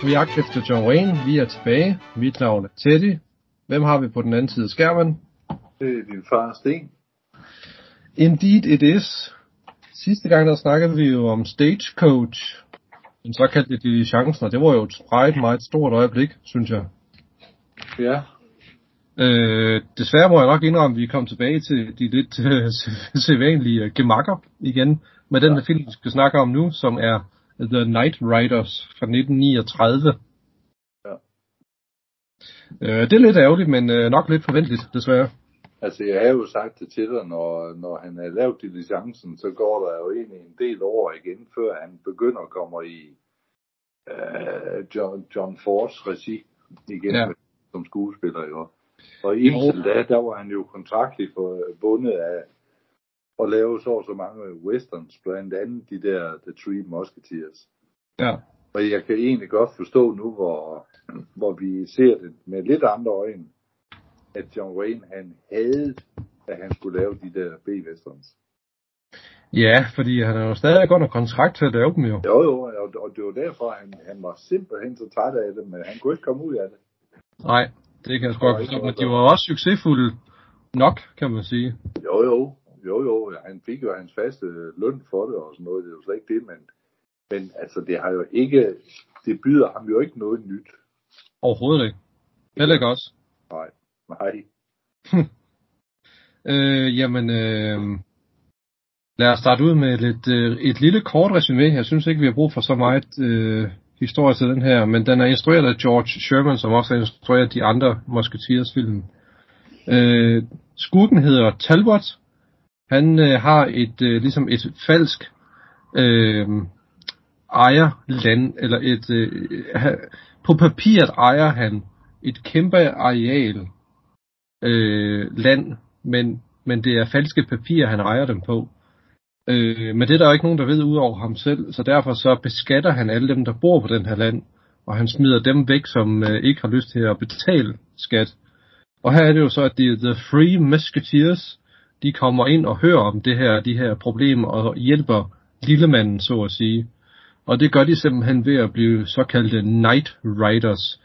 på jagt efter John Wayne. Vi er tilbage. Mit navn er Teddy. Hvem har vi på den anden side af skærmen? Det er din far, Sten. Indeed it is. Sidste gang der snakkede vi jo om Stagecoach. Den såkaldte diligencen, og det var jo et meget, meget stort øjeblik, synes jeg. Ja. Øh, desværre må jeg nok indrømme, at vi kom tilbage til de lidt øh, sædvanlige gemakker igen, med den ja. film, vi skal snakke om nu, som er The Night Riders fra 1939. Ja. Øh, det er lidt ærgerligt, men øh, nok lidt forventeligt, desværre. Altså, jeg har jo sagt det til dig, når, når han har lavet diligencen, så går der jo egentlig en del år igen, før han begynder at komme i øh, John, John Force regi igen ja. som skuespiller. Jo. Og indtil da, der var han jo kontraktligt for, bundet af at lave så og så mange westerns, blandt andet de der The Three Musketeers. Ja. Og jeg kan egentlig godt forstå nu, hvor, hvor vi ser det med lidt andre øjne, at John Wayne, han havde, at han skulle lave de der B-westerns. Ja, fordi han er jo stadig under kontrakt til at lave dem jo. Jo, jo, og, og det var derfor, han, han var simpelthen så træt af det, men han kunne ikke komme ud af det. Nej, det kan jeg sgu godt forstå, men de var også succesfulde nok, kan man sige. Jo, jo, jo, jo, han fik jo hans faste løn for det og sådan noget, det er jo slet ikke det, men, men altså, det har jo ikke, det byder ham jo ikke noget nyt. Overhovedet ikke. Heller ikke også. Nej, nej. Øh, jamen, øh, lad os starte ud med lidt, øh, et lille kort resume. Jeg synes ikke, vi har brug for så meget øh, historie til den her, men den er instrueret af George Sherman, som også har instrueret de andre Musketeers-film. Øh, skurken hedder Talbot. Han øh, har et øh, ligesom et falsk øh, ejerland, eller et øh, ha- på papiret ejer han et kæmpe areal øh, land, men, men det er falske papirer, han ejer dem på. Øh, men det er der jo ikke nogen, der ved ud over ham selv, så derfor så beskatter han alle dem, der bor på den her land, og han smider dem væk, som øh, ikke har lyst til at betale skat. Og her er det jo så, at det er The Free Musketeers, de kommer ind og hører om det her, de her problemer, og hjælper lillemanden, så at sige. Og det gør de simpelthen ved at blive såkaldte Night Riders.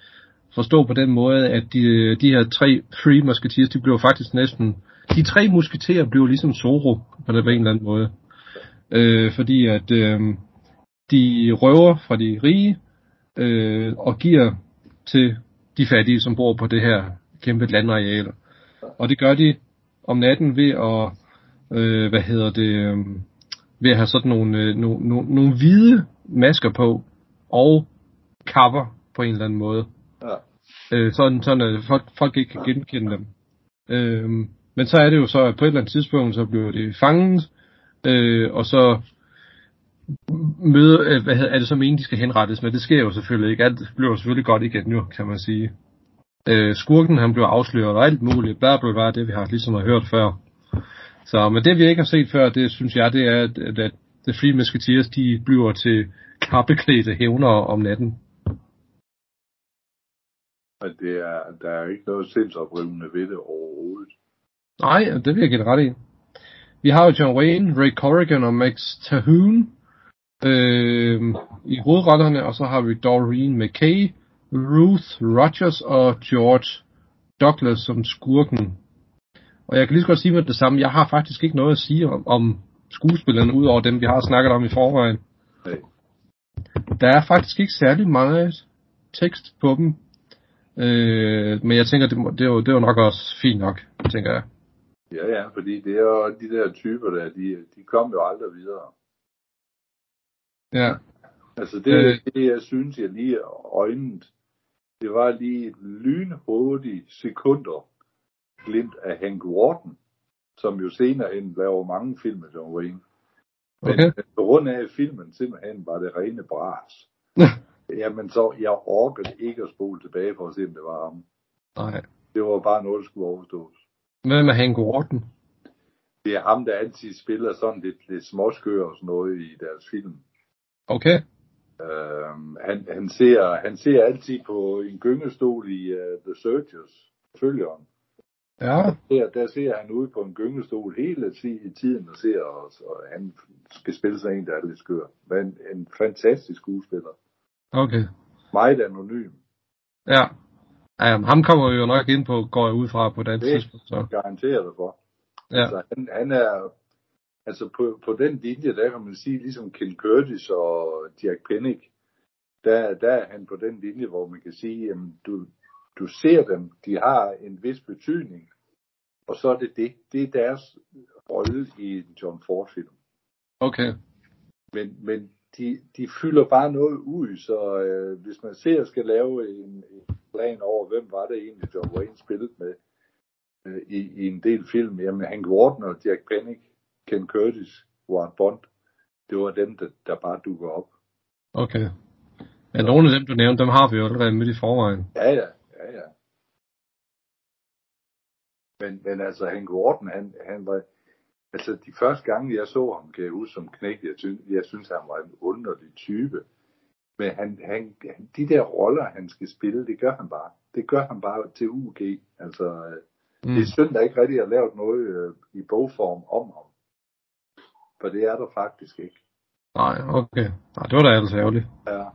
Forstå på den måde, at de, de her tre Free Musketeers, de bliver faktisk næsten... De tre musketerer bliver ligesom Zoro på den på en eller anden måde. Øh, fordi at øh, de røver fra de rige øh, og giver til de fattige, som bor på det her kæmpe landareal. Og det gør de om natten ved at, øh, hvad hedder det, øh, ved at have sådan nogle, øh, nogle, nogle, nogle hvide masker på og kapper på en eller anden måde. Ja. Øh, sådan, sådan at folk, folk ikke kan genkende dem. Øh, men så er det jo så, at på et eller andet tidspunkt, så bliver det fanget, øh, og så møder, øh, hvad hedder, er det så meningen, de skal henrettes, men det sker jo selvfølgelig ikke. Alt bliver selvfølgelig godt igen nu, kan man sige. Øh, skurken, han bliver afsløret og alt muligt, bla bla bla, det vi har ligesom har hørt før. Så, men det vi ikke har set før, det synes jeg, det er, at, at The Free Musketeers, de bliver til kappeklædte hævner om natten. At det er, der er ikke noget sindsoprivende ved det overhovedet. Nej, det vil jeg give ret i. Vi har jo John Wayne, Ray Corrigan og Max Tahoon øh, i hovedrollerne, og så har vi Doreen McKay, Ruth Rogers og George Douglas som skurken. Og jeg kan lige så godt sige med det samme, jeg har faktisk ikke noget at sige om, om skuespillerne, udover dem, vi har snakket om i forvejen. Nej. Der er faktisk ikke særlig meget tekst på dem. Øh, men jeg tænker, det, må, det, er jo, det er jo nok også fint nok, tænker jeg. Ja, ja, fordi det er jo de der typer der, de, de kom jo aldrig videre. Ja. Altså det, Øh. det jeg synes, jeg lige øjnet, det var lige et lynhurtigt sekunder glimt af Hank Wharton, som jo senere hen laver mange film med John Wayne. Men Okay. på grund af, filmen simpelthen var det rene bras, jamen så, jeg orkede ikke at spole tilbage for at se, om det var ham. Nej. Det var bare noget, der skulle overstås. Hvem er Hank Wharton? Det er ham, der altid spiller sådan lidt, lidt småskør og sådan noget i deres film. Okay. Øhm, han, han, ser, han ser altid på en gyngestol i uh, The Searchers, følgeren. Ja. Der, der ser han ude på en gyngestol hele ti- tiden og ser os, og han skal spille sig en, der er lidt skør. Men en fantastisk skuespiller. Okay. meget anonym. Ja. Ja, ham kommer vi jo nok ind på, går jeg ud fra på det tidspunkt. Så. garanterer det for. Ja. Altså, han, han er, altså på, på den linje, der kan man sige, ligesom Ken Curtis og Jack Pennick, der, der er han på den linje, hvor man kan sige, at du, du ser dem, de har en vis betydning, og så er det det. Det er deres rolle i en John Ford-film. Okay. Men, men de, de fylder bare noget ud, så øh, hvis man ser skal lave en, en plan over, hvem var det egentlig, John Wayne spillede med øh, i, i en del film, jamen Hank Warden og Jack Pennick, Ken Curtis, Ward Bond, det var dem, der, der bare dukker op. Okay. Ja, nogle af dem, du nævnte, dem har vi jo allerede midt i forvejen. Ja, ja, ja, ja. Men, men altså, Hank Warden, han, han var, altså de første gange, jeg så ham, kan jeg huske som knæk, jeg, synes, jeg synes, han var en underlig type. Men han, han, de der roller, han skal spille, det gør han bare. Det gør han bare til UG. Altså, mm. det er synd, der ikke rigtig har lavet noget øh, i bogform om ham. For det er der faktisk ikke. Nej, okay. Nej, det var da altså ærgerligt. Ja.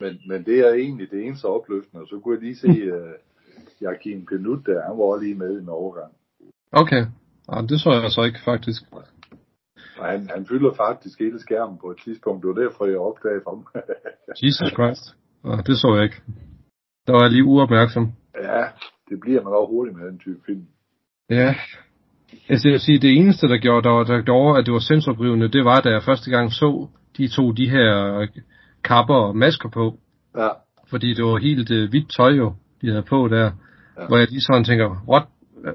Men, men det er egentlig det eneste opløftende. Og så kunne jeg lige se uh, Joachim Pinut der, han var lige med i en overgang. Okay. Ja, det så jeg så ikke faktisk. Og han, han fylder faktisk hele skærmen på et tidspunkt. Det var derfor, jeg opdagede ham. Jesus Christ. Ja, det så jeg ikke. Der var jeg lige uopmærksom. Ja, det bliver man også hurtigt med den type film. Ja. Altså, jeg vil sige, det eneste, der gjorde, der, der gjorde, at det var sensorbrivende, det var, da jeg første gang så de to de her kapper og masker på. Ja. Fordi det var helt uh, hvidt tøj jo, de havde på der. Ja. Hvor jeg lige sådan tænker, what?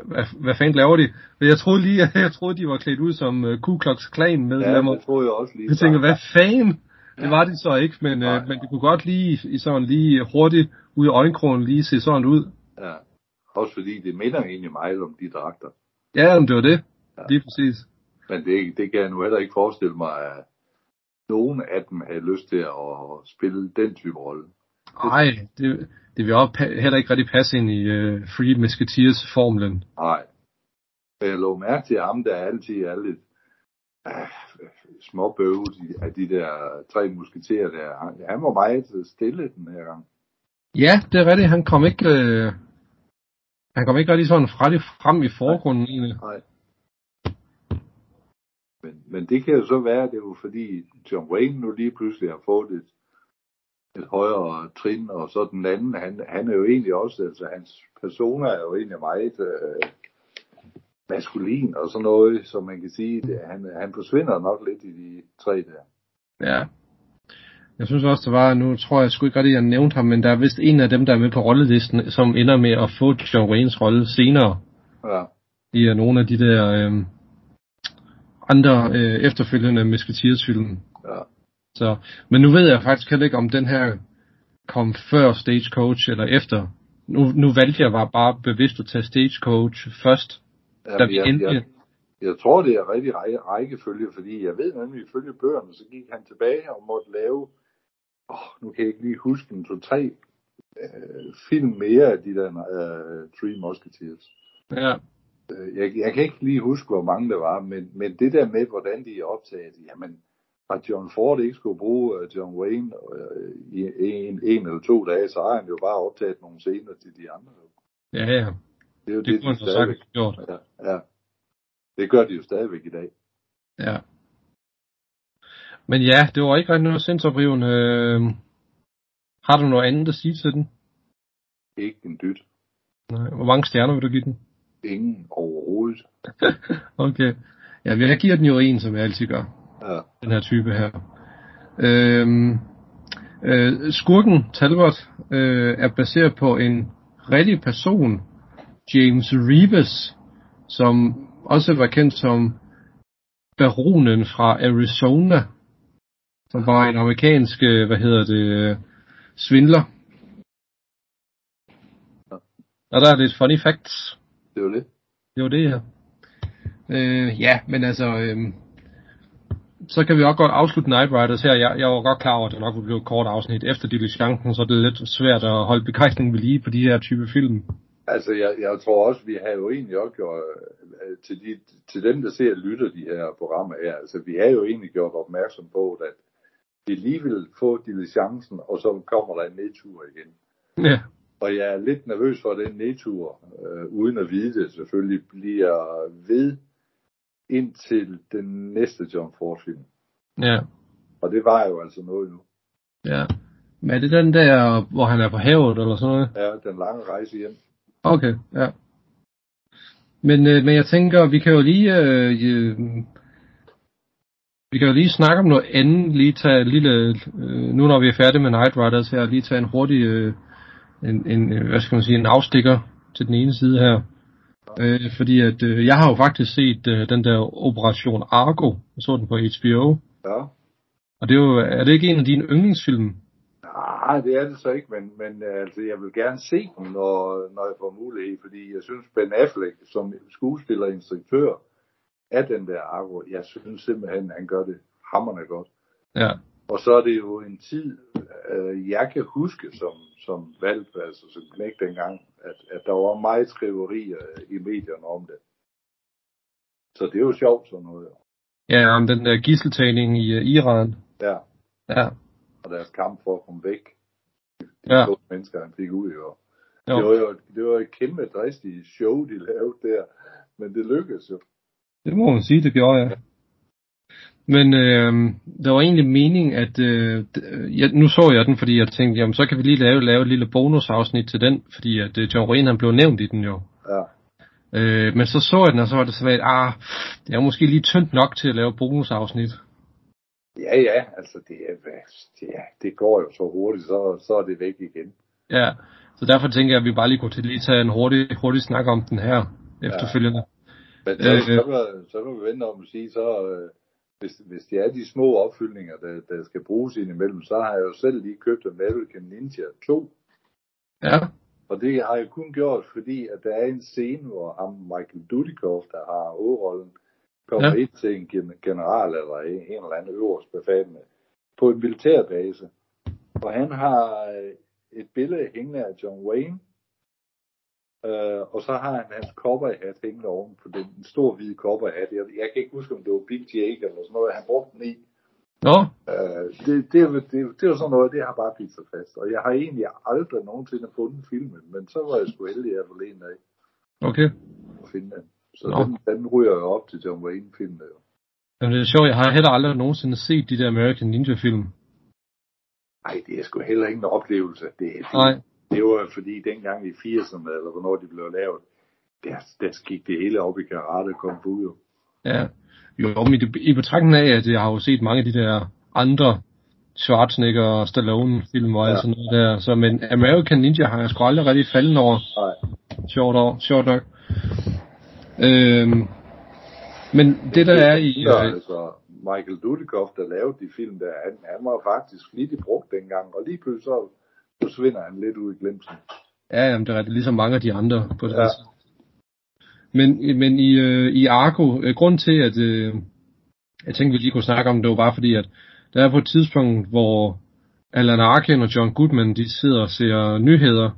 Hvad, hvad fanden laver de? Men jeg troede lige, jeg troede, de var klædt ud som uh, Ku Klux Klan med Ja, det troede jeg også lige. Jeg tænker, hvad fanden? Ja. Det var de så ikke, men, uh, men det kunne godt lige, i sådan lige hurtigt ud af øjenkrogen lige se sådan ud. Ja, også fordi det minder egentlig meget om de dragter. Ja, men det var det. Ja. Lige præcis. Men det, det kan jeg nu heller ikke forestille mig, at nogen af dem havde lyst til at spille den type rolle. Nej, det, det vil også heller ikke rigtig passe ind i uh, Free Musketeers formlen. Nej. Jeg lå mærke til ham, der altid er lidt uh, småbøvet af de der tre musketerer der. Han, han var meget stille den her gang. Ja, det er rigtigt. Han kom ikke, øh, han kom ikke rigtig sådan fra det frem i forgrunden Nej. egentlig. Nej. Men, men det kan jo så være, det er jo fordi John Wayne nu lige pludselig har fået et, et højere trin, og så den anden, han, han er jo egentlig også, altså hans persona er jo egentlig meget øh, maskulin og sådan noget, som man kan sige, det, han, han forsvinder nok lidt i de tre der. Ja. Jeg synes også, der var, nu tror jeg sgu ikke rigtig, jeg nævnte ham, men der er vist en af dem, der er med på rollelisten, som ender med at få John Waynes rolle senere. Ja. I er nogle af de der øh, andre øh, efterfølgende Musketeers-film. Ja. Så, men nu ved jeg faktisk heller ikke, om den her kom før Stagecoach eller efter. Nu, nu valgte jeg bare bevidst at tage Stagecoach først. Ja, da vi jeg, endelig... jeg, jeg tror, det er rigtig rækkefølge, fordi jeg ved nemlig, ifølge bøgerne, så gik han tilbage og måtte lave, åh, nu kan jeg ikke lige huske en, to, tre øh, film mere af de der øh, Three Musketeers. Ja. Øh, jeg, jeg kan ikke lige huske, hvor mange der var, men, men det der med, hvordan de er optaget, jamen, at John Ford ikke skulle bruge uh, John Wayne uh, i en, en eller to dage, så har han jo bare optaget nogle scener til de andre. Ja, ja. Det er jo det, det de stadigvæk gjort. Ja, ja. Det gør de jo stadigvæk i dag. Ja. Men ja, det var ikke rigtig noget sindsoprivende. Øh, har du noget andet at sige til den? Ikke en dyt. Nej. Hvor mange stjerner vil du give den? Ingen overhovedet. okay. Ja, jeg giver den jo en, som jeg altid gør. Ja. Den her type her. Øhm, øh, skurken Talbot øh, er baseret på en rigtig person, James Rebus, som også var kendt som baronen fra Arizona, som var en amerikansk, øh, hvad hedder det, svindler. Ja. Og der er lidt funny facts. Det var det. Det var det, ja. Øh, ja, men altså, øh, så kan vi også godt afslutte Night Riders her. Jeg, jeg var godt klar over, at det nok ville blive et kort afsnit efter diligencen, så det er lidt svært at holde begejstringen ved lige på de her type film. Altså, jeg, jeg tror også, vi har jo egentlig også gjort, øh, til, de, til dem, der ser og lytter de her programmer her, altså, vi har jo egentlig gjort opmærksom på, at de lige vil få diligencen, og så kommer der en nedtur igen. Ja. Og jeg er lidt nervøs for, at den nedtur, øh, uden at vide det selvfølgelig, bliver ved indtil den næste John Ford film. Ja. Og det var jo altså noget nu. Ja. Men er det den der, hvor han er på havet, eller sådan noget? Ja, den lange rejse hjem. Okay, ja. Men, øh, men jeg tænker, vi kan jo lige, øh, vi kan jo lige snakke om noget andet, lige tage en lille, øh, nu når vi er færdige med Night Riders her, lige tage en hurtig, øh, en, en, øh, hvad skal man sige, en afstikker til den ene side her. Øh, fordi at, øh, jeg har jo faktisk set øh, den der Operation Argo, jeg så den på HBO, Ja. og det er jo, er det ikke en af dine yndlingsfilm? Nej, det er det så ikke, men, men øh, altså, jeg vil gerne se den, når, når jeg får mulighed, fordi jeg synes, Ben Affleck som skuespiller og instruktør af den der Argo, jeg synes simpelthen, han gør det hammerne godt. Ja, Og så er det jo en tid, øh, jeg kan huske som, som valg, altså som knæk dengang, at, at der var meget skriverier i medierne om det. Så det er jo sjovt sådan noget. ja om den der gisseltagning i uh, Iran. Ja, Ja, og deres kamp for at komme væk. De Ja. to mennesker, han fik ud i år. jo. Det var jo det var et kæmpe dristigt show, de lavede der. Men det lykkedes jo. Det må man sige, det gjorde jeg. Men øh, der var egentlig mening, at øh, jeg, nu så jeg den, fordi jeg tænkte, jamen så kan vi lige lave, lave et lille bonusafsnit til den, fordi at øh, John Wayne han blev nævnt i den jo. Ja. Øh, men så så jeg den, og så var det sådan, at ah, det er måske lige tyndt nok til at lave bonusafsnit. Ja, ja, altså det, er, det, er, det går jo så hurtigt, så, så er det væk igen. Ja, så derfor tænker jeg, at vi bare lige kunne til lige tage en hurtig, hurtig snak om den her efterfølgende. Men så, Øh, så, kan, så kan vi vente om at sige, så øh, hvis, hvis det er de små opfyldninger, der, der skal bruges indimellem, så har jeg jo selv lige købt American Ninja 2. Ja, Og det har jeg kun gjort, fordi at der er en scene, hvor ham Michael Dudikoff, der har hovedrollen, kommer Ja. ind til en gen- general eller en, en eller anden øverst befalende på en militærbase. Og han har øh, et billede hængende af John Wayne, øh, og så har han hans cowboyhat hængende oven på den en stor hvide cowboyhat. Jeg, jeg kan ikke huske, om det var Big Jake eller sådan noget, han brugte den i. nå, Øh, det, det, det, det, jo sådan noget, det har bare blivet så fast. Og jeg har egentlig aldrig nogensinde fundet filmen, men så var jeg sgu heldig at forleden af okay. at finde den. Så Nå. den, den ryger jo op til John Wayne-filmen. Jo. Jamen, det er sjovt, jeg har heller aldrig nogensinde set de der American Ninja film. Nej, det er sgu heller ikke en oplevelse. Det, det, Nej, det var fordi dengang i 80'erne, eller hvornår de blev lavet, der, der gik det hele op i karate og kom ud. Jo. Ja. Jo, men i, i betragtning af, at jeg har jo set mange af de der andre Schwarzenegger og Stallone film og Ja. sådan noget der. Så, men American Ninja har jeg sgu aldrig rigtig faldet over. Nej, Sjovt, over, sjovt nok. Øhm, men det der er i... så, Øh, altså, Michael Dudikoff, der lavede de film der, han, han var faktisk flittigt brugt dengang, og lige pludselig så forsvinder han lidt ud i glemsen. ja, jamen, det er rigtigt, ligesom mange af de andre på det Ja. Men, men i, øh, i Argo, øh, grund til, at øh, jeg tænkte, vi lige kunne snakke om det, var bare fordi, at der er på et tidspunkt, hvor Alan Arkin og John Goodman, de sidder og ser nyheder,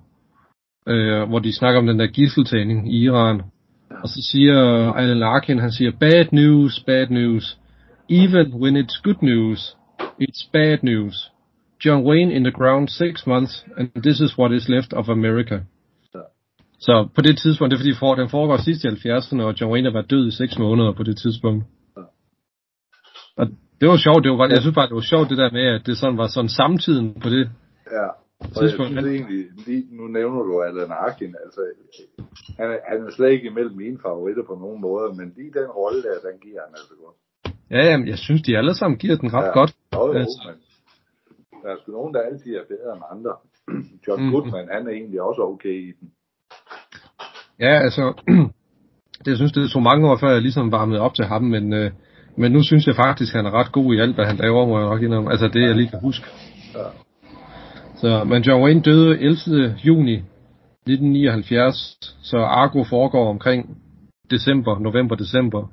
øh, hvor de snakker om den der gisseltagning i Iran. Og så siger Alan Arkin, han siger, bad news, bad news. Even when it's good news, it's bad news. John Wayne in the ground six months, and this is what is left of America. Så på det tidspunkt, det er fordi for, den foregår sidst i 70'erne, og John Wayne har været død i 6 måneder på det tidspunkt. Og det var sjovt, det var, jeg synes bare, det var sjovt det der med, at det sådan var sådan samtiden på det. Ja, og jeg synes men- egentlig, lige, nu nævner du Alan Arkin, altså, han er, han er slet ikke imellem mine favoritter på nogen måde, men lige den rolle der, den giver han altså godt. Ja, jamen, jeg synes, de alle sammen giver den ret Ja. godt. Jo, jo, Altså. men der er sgu nogen, der altid er bedre end andre. John Mhm. Goodman, han er egentlig også okay i den. Ja, altså, det, jeg synes, det tog mange år, før jeg ligesom varmede op til ham, men, øh, men nu synes jeg faktisk, han er ret god i alt, hvad han laver, må jeg nok indrømme. Altså, det jeg lige kan huske. Ja. Så, men John Wayne døde 11. juni 1979, så Argo foregår omkring december, november, december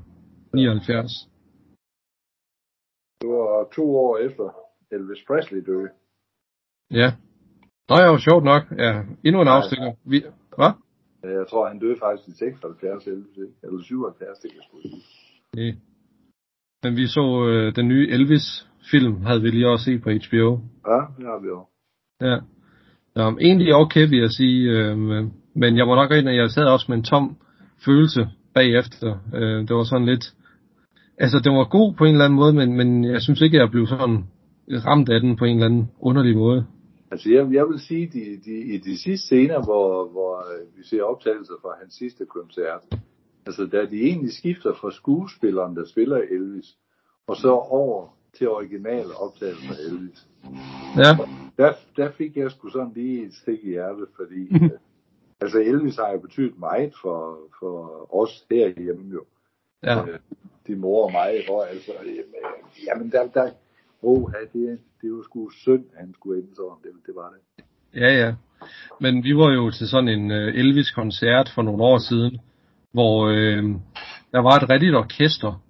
79. Det var to år efter Elvis Presley døde. Ja. Nå ja, jo, sjovt nok. Ja, endnu en afstikker. Vi, hvad? Jeg tror, han døde faktisk i 76 Elvis, ikke? eller 77, det kan jeg sgu. Nej. Men vi så øh, den nye Elvis film havde vi lige også set på HBO. Ja, det har vi også. Ja. Så, egentlig okay, vil jeg sige. Øh, men jeg må nok ind, at jeg sad også med en tom følelse bagefter. Øh, det var sådan lidt... Altså, det var god på en eller anden måde, men, men jeg synes ikke, jeg blev sådan ramt af den på en eller anden underlig måde. Altså, jeg, jeg vil sige, de, de, i de sidste scener, hvor, hvor øh, vi ser optagelser fra hans sidste koncert, altså, da de egentlig skifter fra skuespilleren, der spiller Elvis, og så over til originale optagelser af Elvis. Ja. Der, der fik jeg sgu sådan lige et stik i hjertet, fordi øh, altså Elvis har jo betydet meget for, for os herhjemme jo. Ja. Øh, de mor og mig, hvor altså, jamen, jamen der, der, oh, det, det var sgu synd, at han skulle ende sådan, det, det var det. Ja, ja. Men vi var jo til sådan en uh, Elvis-koncert for nogle år siden, hvor øh, der var et rigtigt orkester.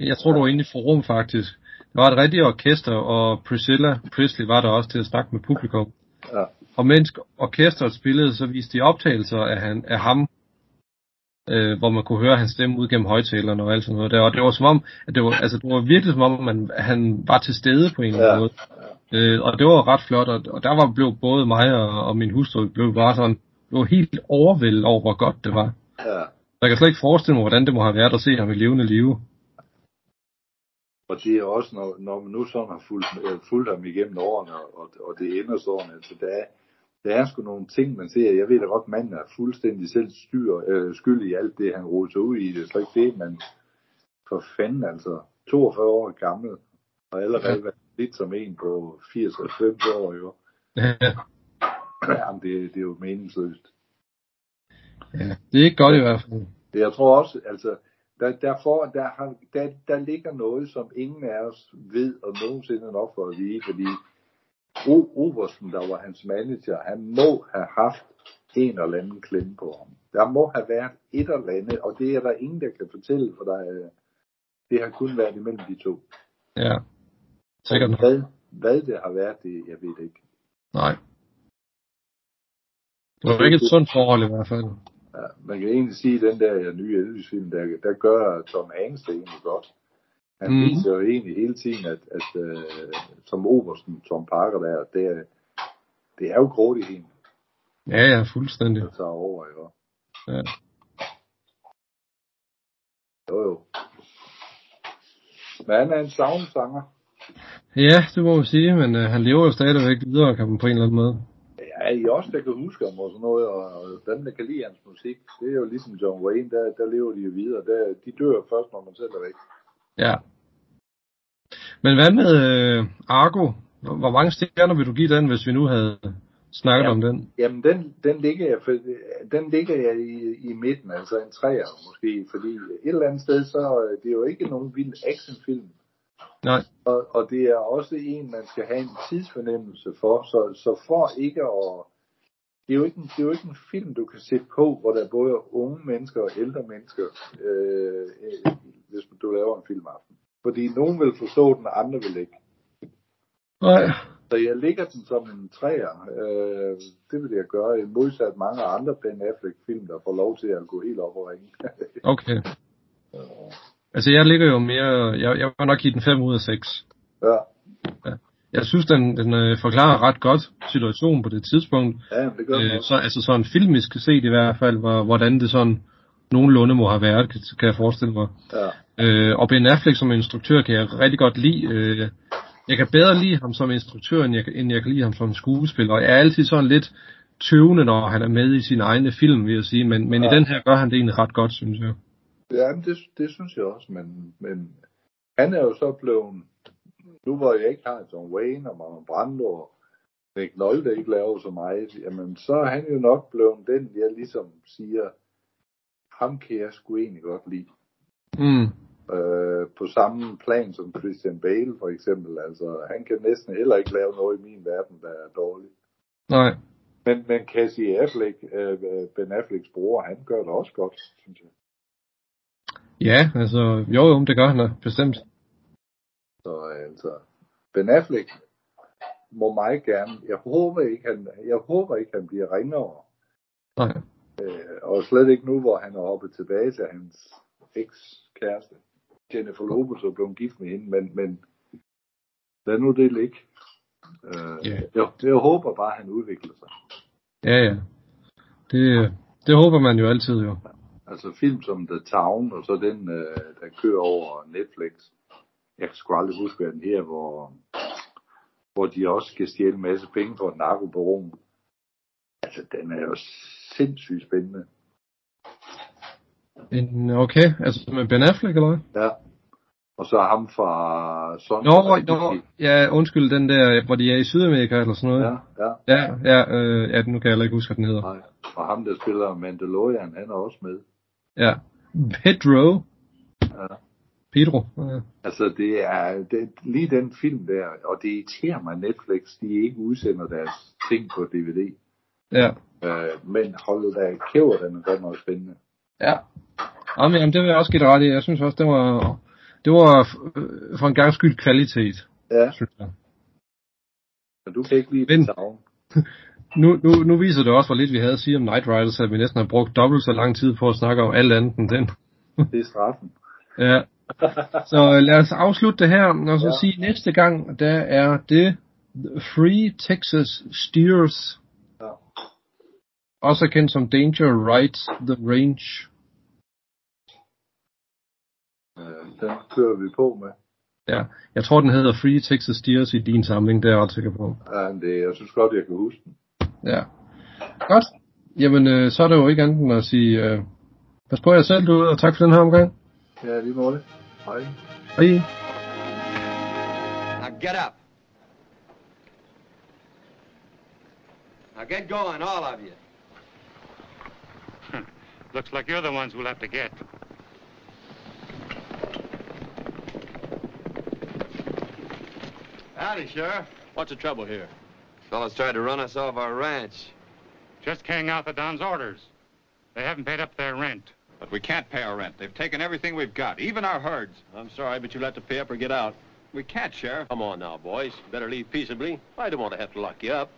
Jeg tror, ja. du var inde i forum faktisk. Der var et rigtigt orkester, og Priscilla Presley var der også til at snakke med publikum. Ja. Og mens orkestret spillede, så viste de optagelser af, han, af ham, øh, hvor man kunne høre hans stemme ud gennem højtalerne og alt sådan noget der. Og det var som om, at det var, altså, det var virkelig som om, man, han var til stede på en eller anden Ja. måde. Øh, og det var ret flot, og, og der var blev både mig og, og min hustru blev bare sådan, var helt overvældet over, hvor godt det var. ja. Jeg kan slet ikke forestille mig, hvordan det må have været at se ham i levende live. Og det er også, når, når man nu sådan har fulgt, øh, fulgt ham igennem årene, og, og det ender sådan, altså der er, der er sgu nogle ting, man ser. Jeg ved da godt, manden er fuldstændig selv styr, øh, skyld i alt det, han roder sig ud i. Det er slet ikke det, men for fanden altså, 42 år gammel, og allerede Ja. været lidt som en på 80-90 år, jo. Ja, Jamen, det, det er jo meningsløst. ja. Det er ikke godt i hvert fald. Jeg tror også, altså, der, der, får, der, har, der, der ligger noget, som ingen af os ved, og nogensinde nok for at vide, fordi O. Obersten, der var hans manager, han må have haft en eller anden klemme på ham. Der må have været et eller andet, og det er der ingen, der kan fortælle, for der, er- det har kun været imellem de to. Ja. Sikkert. Hvad, hvad det har været, det jeg ved det ikke. Nej. Det var ikke et sundt forhold i hvert fald. Ja, man kan egentlig sige, at den der nye Elvis-film, der, der gør Tom Hanks det egentlig godt. Han mm. viser jo egentlig hele tiden, at, at uh, som Obersten, Tom Parker der, det er, det er jo grådigheden, Ja, ja, fuldstændig. der tager over, ikke? Ja. Jo, jo. Men han er en savnsanger. ja, det må man sige, men øh, han lever jo stadigvæk videre, kan man på en eller anden måde. Ja, I også, der kan huske ham og sådan noget, og, og dem, der kan lide hans musik, det er jo ligesom John Wayne, der, der lever de jo videre. Der, de dør først, når man selv er væk. Ja. Men hvad med øh, Argo? Hvor mange stjerner vil du give den, hvis vi nu havde snakket Ja. om den? Jamen, den, den ligger jeg, for, den ligger jeg i, i midten, altså en træer måske, fordi et eller andet sted, så øh, det er jo ikke nogen vild actionfilm, Nej. og, og det er også en, man skal have en tidsfornemmelse for, så, så for ikke at, det er, jo ikke en, det er jo ikke en film, du kan sætte på, hvor der både er unge mennesker og ældre mennesker, øh, øh, hvis du laver en filmaften. Fordi nogen vil forstå den, og andre vil ikke. Nej. Så jeg ligger den som en træer. Øh, det vil jeg gøre, i modsat mange andre Ben Affleck-film, der får lov til at gå helt op og ringe. Okay. Altså, jeg ligger jo mere... Jeg, jeg var nok give den 5 ud af 6. ja, Jeg synes, den, den øh, forklarer ret godt situationen på det tidspunkt. ja, det gør Øh, så, altså sådan filmisk set i hvert fald, hvor, hvordan det sådan nogenlunde må have været, kan, kan jeg forestille mig. Ja, Øh, og Ben Affleck som instruktør kan jeg rigtig godt lide. Øh, jeg kan bedre lide ham som instruktør, end jeg, end jeg kan lide ham som skuespiller. Og jeg er altid sådan lidt tøvende, når han er med i sin egne film, vil jeg sige. Men, men Ja. i den her gør han det egentlig ret godt, synes jeg. ja det, det synes jeg også, men, men han er jo så blevet, nu hvor jeg ikke har John Wayne og Marlon Brando og Nick Nolte ikke laver så meget, jamen så er han jo nok blevet den, jeg ligesom siger, ham kan jeg sgu egentlig godt lide. Mm. øh, på samme plan som Christian Bale for eksempel. Altså, han kan næsten heller ikke lave noget i min verden, der er dårligt. Nej. Men, men Cassie Affleck, øh, Ben Afflecks bror, han gør det også godt, synes jeg. Ja, altså, jo jo, det gør han da, bestemt. Så altså, Ben Affleck må meget gerne. Jeg håber ikke, han, jeg håber ikke, han bliver ringere. Nej. Øh, og slet ikke nu, hvor han er hoppet tilbage til hans eks-kæreste. Jennifer Lopez og blevet gift med hende, men, men lad nu det ligge. Øh, Ja. jeg, jeg håber bare, at han udvikler sig. Ja, ja. Det, det håber man jo altid jo. Altså film som The Town, og så den, øh, der kører over Netflix. Jeg kan sgu aldrig huske, hvad den her, hvor, hvor de også skal stjæle en masse penge for et narkobaron. Altså, den er jo sindssygt spændende. En, okay, altså med Ben Affleck eller hvad? Ja. Og så ham fra Sons Nå, nå, ja, undskyld, den der, hvor de er i Sydamerika eller sådan noget. Ja, ja. Ja, ja, øh, ja nu kan jeg heller ikke huske, hvad den hedder. Nej. Og ham, der spiller Mandalorian, han er også med. Ja. Pedro. Ja. Pedro. Ja. Altså, det er, det, lige den film der, og det irriterer mig, Netflix, de ikke udsender deres ting på DVD. Ja. Øh, men hold da kæver, den er godt nok spændende. Ja. Jamen, jamen, det vil jeg også give dig ret i. Jeg synes også, det var, det var øh, for en gang skyld kvalitet, Ja, synes jeg. men du kan ikke lide Men-. Nu, nu, nu viser det også, hvor lidt vi havde at sige om Night Riders, at vi næsten har brugt dobbelt så lang tid på at snakke om alt andet end den. Det er straffen. Ja. Så lad os afslutte det her, og så Ja. sige næste gang, der er det Free Texas Steers, Ja. også kendt som Danger Right the Range. Den kører vi på med. Ja, jeg tror, den hedder Free Texas Steers i din samling, det er jeg ret sikker på. Ja, det, jeg synes godt, jeg kan huske den. Ja. Godt. Jamen, øh, så er der jo ikke andet end at sige, øh, pas på jer selv derude, og tak for den her omgang. Ja, lige måde. Hej. Hej. Now get up. Now get going, all of you. Looks like you're the ones who'll have to get. Howdy, Sheriff. What's the trouble here? Fellas tried to run us off our ranch. Just carrying out the Don's orders. They haven't paid up their rent. But we can't pay our rent. They've taken everything we've got, even our herds. I'm sorry, but you'll have to pay up or get out. We can't, Sheriff. Come on now, boys. Better leave peaceably. I don't want to have to lock you up.